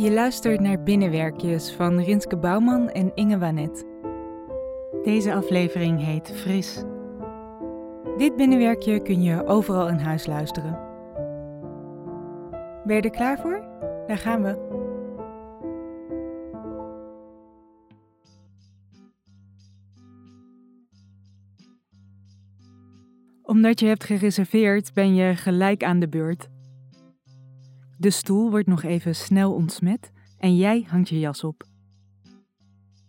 Je luistert naar Binnenwerkjes van Rinske Bouwman en Inge Wanet. Deze aflevering heet Fris. Dit binnenwerkje kun je overal in huis luisteren. Ben je er klaar voor? Daar gaan we. Omdat je hebt gereserveerd, ben je gelijk aan de beurt. De stoel wordt nog even snel ontsmet en jij hangt je jas op.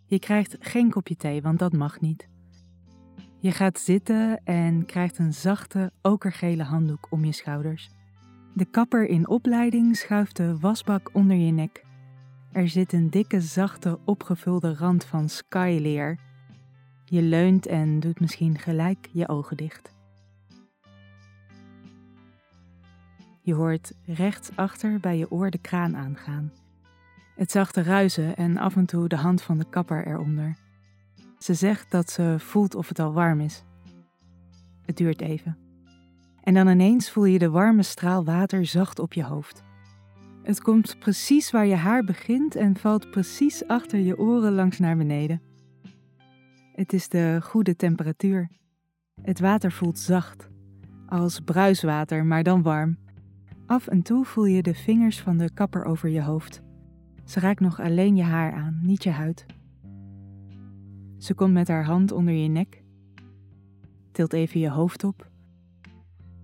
Je krijgt geen kopje thee, want dat mag niet. Je gaat zitten en krijgt een zachte, okergele handdoek om je schouders. De kapper in opleiding schuift de wasbak onder je nek. Er zit een dikke, zachte, opgevulde rand van skyleer. Je leunt en doet misschien gelijk je ogen dicht. Je hoort rechtsachter bij je oor de kraan aangaan. Het zachte ruizen en af en toe de hand van de kapper eronder. Ze zegt dat ze voelt of het al warm is. Het duurt even. En dan ineens voel je de warme straal water zacht op je hoofd. Het komt precies waar je haar begint en valt precies achter je oren langs naar beneden. Het is de goede temperatuur. Het water voelt zacht, als bruiswater, maar dan warm. Af en toe voel je de vingers van de kapper over je hoofd. Ze raakt nog alleen je haar aan, niet je huid. Ze komt met haar hand onder je nek, tilt even je hoofd op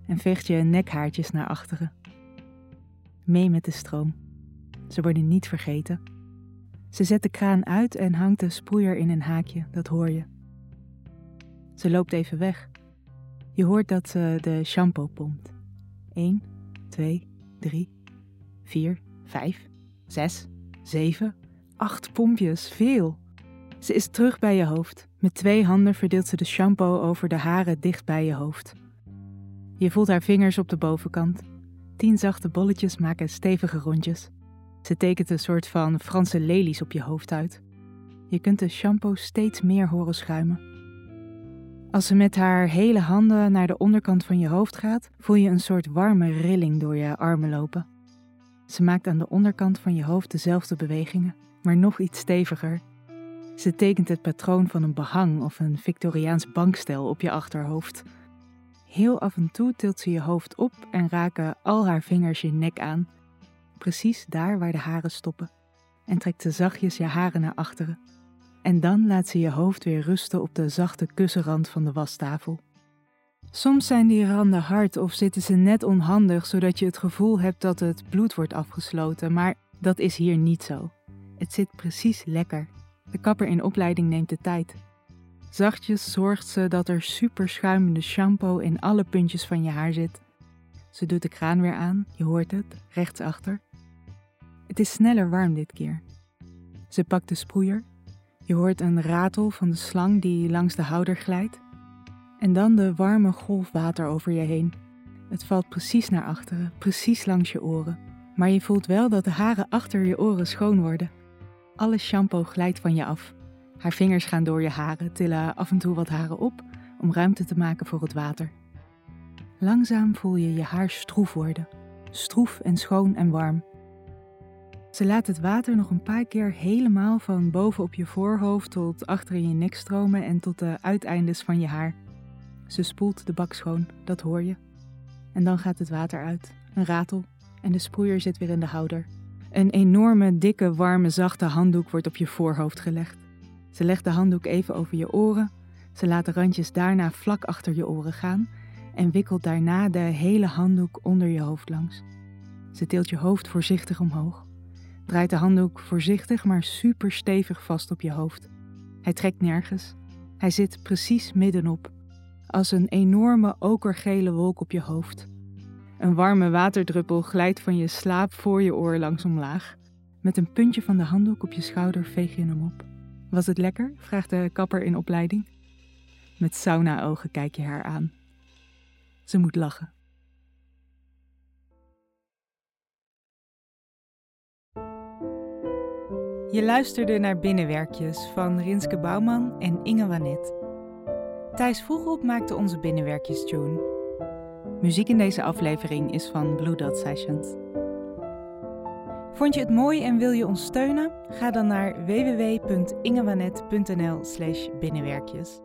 en veegt je nekhaartjes naar achteren. Mee met de stroom. Ze worden niet vergeten. Ze zet de kraan uit en hangt de sproeier in een haakje, dat hoor je. Ze loopt even weg. Je hoort dat ze de shampoo pompt. Eén, twee, drie, vier, vijf, zes, zeven, acht pompjes, veel. Ze is terug bij je hoofd. Met twee handen verdeelt ze de shampoo over de haren dicht bij je hoofd. Je voelt haar vingers op de bovenkant. Tien zachte bolletjes maken stevige rondjes. Ze tekent een soort van Franse lelies op je hoofd uit. Je kunt de shampoo steeds meer horen schuimen. Als ze met haar hele handen naar de onderkant van je hoofd gaat, voel je een soort warme rilling door je armen lopen. Ze maakt aan de onderkant van je hoofd dezelfde bewegingen, maar nog iets steviger. Ze tekent het patroon van een behang of een Victoriaans bankstel op je achterhoofd. Heel af en toe tilt ze je hoofd op en raken al haar vingers je nek aan, precies daar waar de haren stoppen, en trekt ze zachtjes je haren naar achteren. En dan laat ze je hoofd weer rusten op de zachte kussenrand van de wastafel. Soms zijn die randen hard of zitten ze net onhandig, zodat je het gevoel hebt dat het bloed wordt afgesloten, maar dat is hier niet zo. Het zit precies lekker. De kapper in opleiding neemt de tijd. Zachtjes zorgt ze dat er super schuimende shampoo in alle puntjes van je haar zit. Ze doet de kraan weer aan, je hoort het, rechtsachter. Het is sneller warm dit keer. Ze pakt de sproeier. Je hoort een ratel van de slang die langs de houder glijdt. En dan de warme golf water over je heen. Het valt precies naar achteren, precies langs je oren. Maar je voelt wel dat de haren achter je oren schoon worden. Alle shampoo glijdt van je af. Haar vingers gaan door je haren, tillen af en toe wat haren op om ruimte te maken voor het water. Langzaam voel je je haar stroef worden, stroef en schoon en warm. Ze laat het water nog een paar keer helemaal van boven op je voorhoofd tot achter in je nek stromen en tot de uiteindes van je haar. Ze spoelt de bak schoon, dat hoor je. En dan gaat het water uit, een ratel, en de sproeier zit weer in de houder. Een enorme, dikke, warme, zachte handdoek wordt op je voorhoofd gelegd. Ze legt de handdoek even over je oren, ze laat de randjes daarna vlak achter je oren gaan en wikkelt daarna de hele handdoek onder je hoofd langs. Ze tilt je hoofd voorzichtig omhoog, draait de handdoek voorzichtig maar super stevig vast op je hoofd. Hij trekt nergens, hij zit precies middenop, als een enorme okergele wolk op je hoofd. Een warme waterdruppel glijdt van je slaap voor je oor langs omlaag. Met een puntje van de handdoek op je schouder veeg je hem op. Was het lekker? vraagt de kapper in opleiding. Met sauna-ogen kijk je haar aan. Ze moet lachen. Je luisterde naar Binnenwerkjes van Rinske Bouwman en Inge Wanet. Thijs Vroegop maakte onze Binnenwerkjes tune. Muziek in deze aflevering is van Blue Dot Sessions. Vond je het mooi en wil je ons steunen? Ga dan naar www.ingewanet.nl/binnenwerkjes.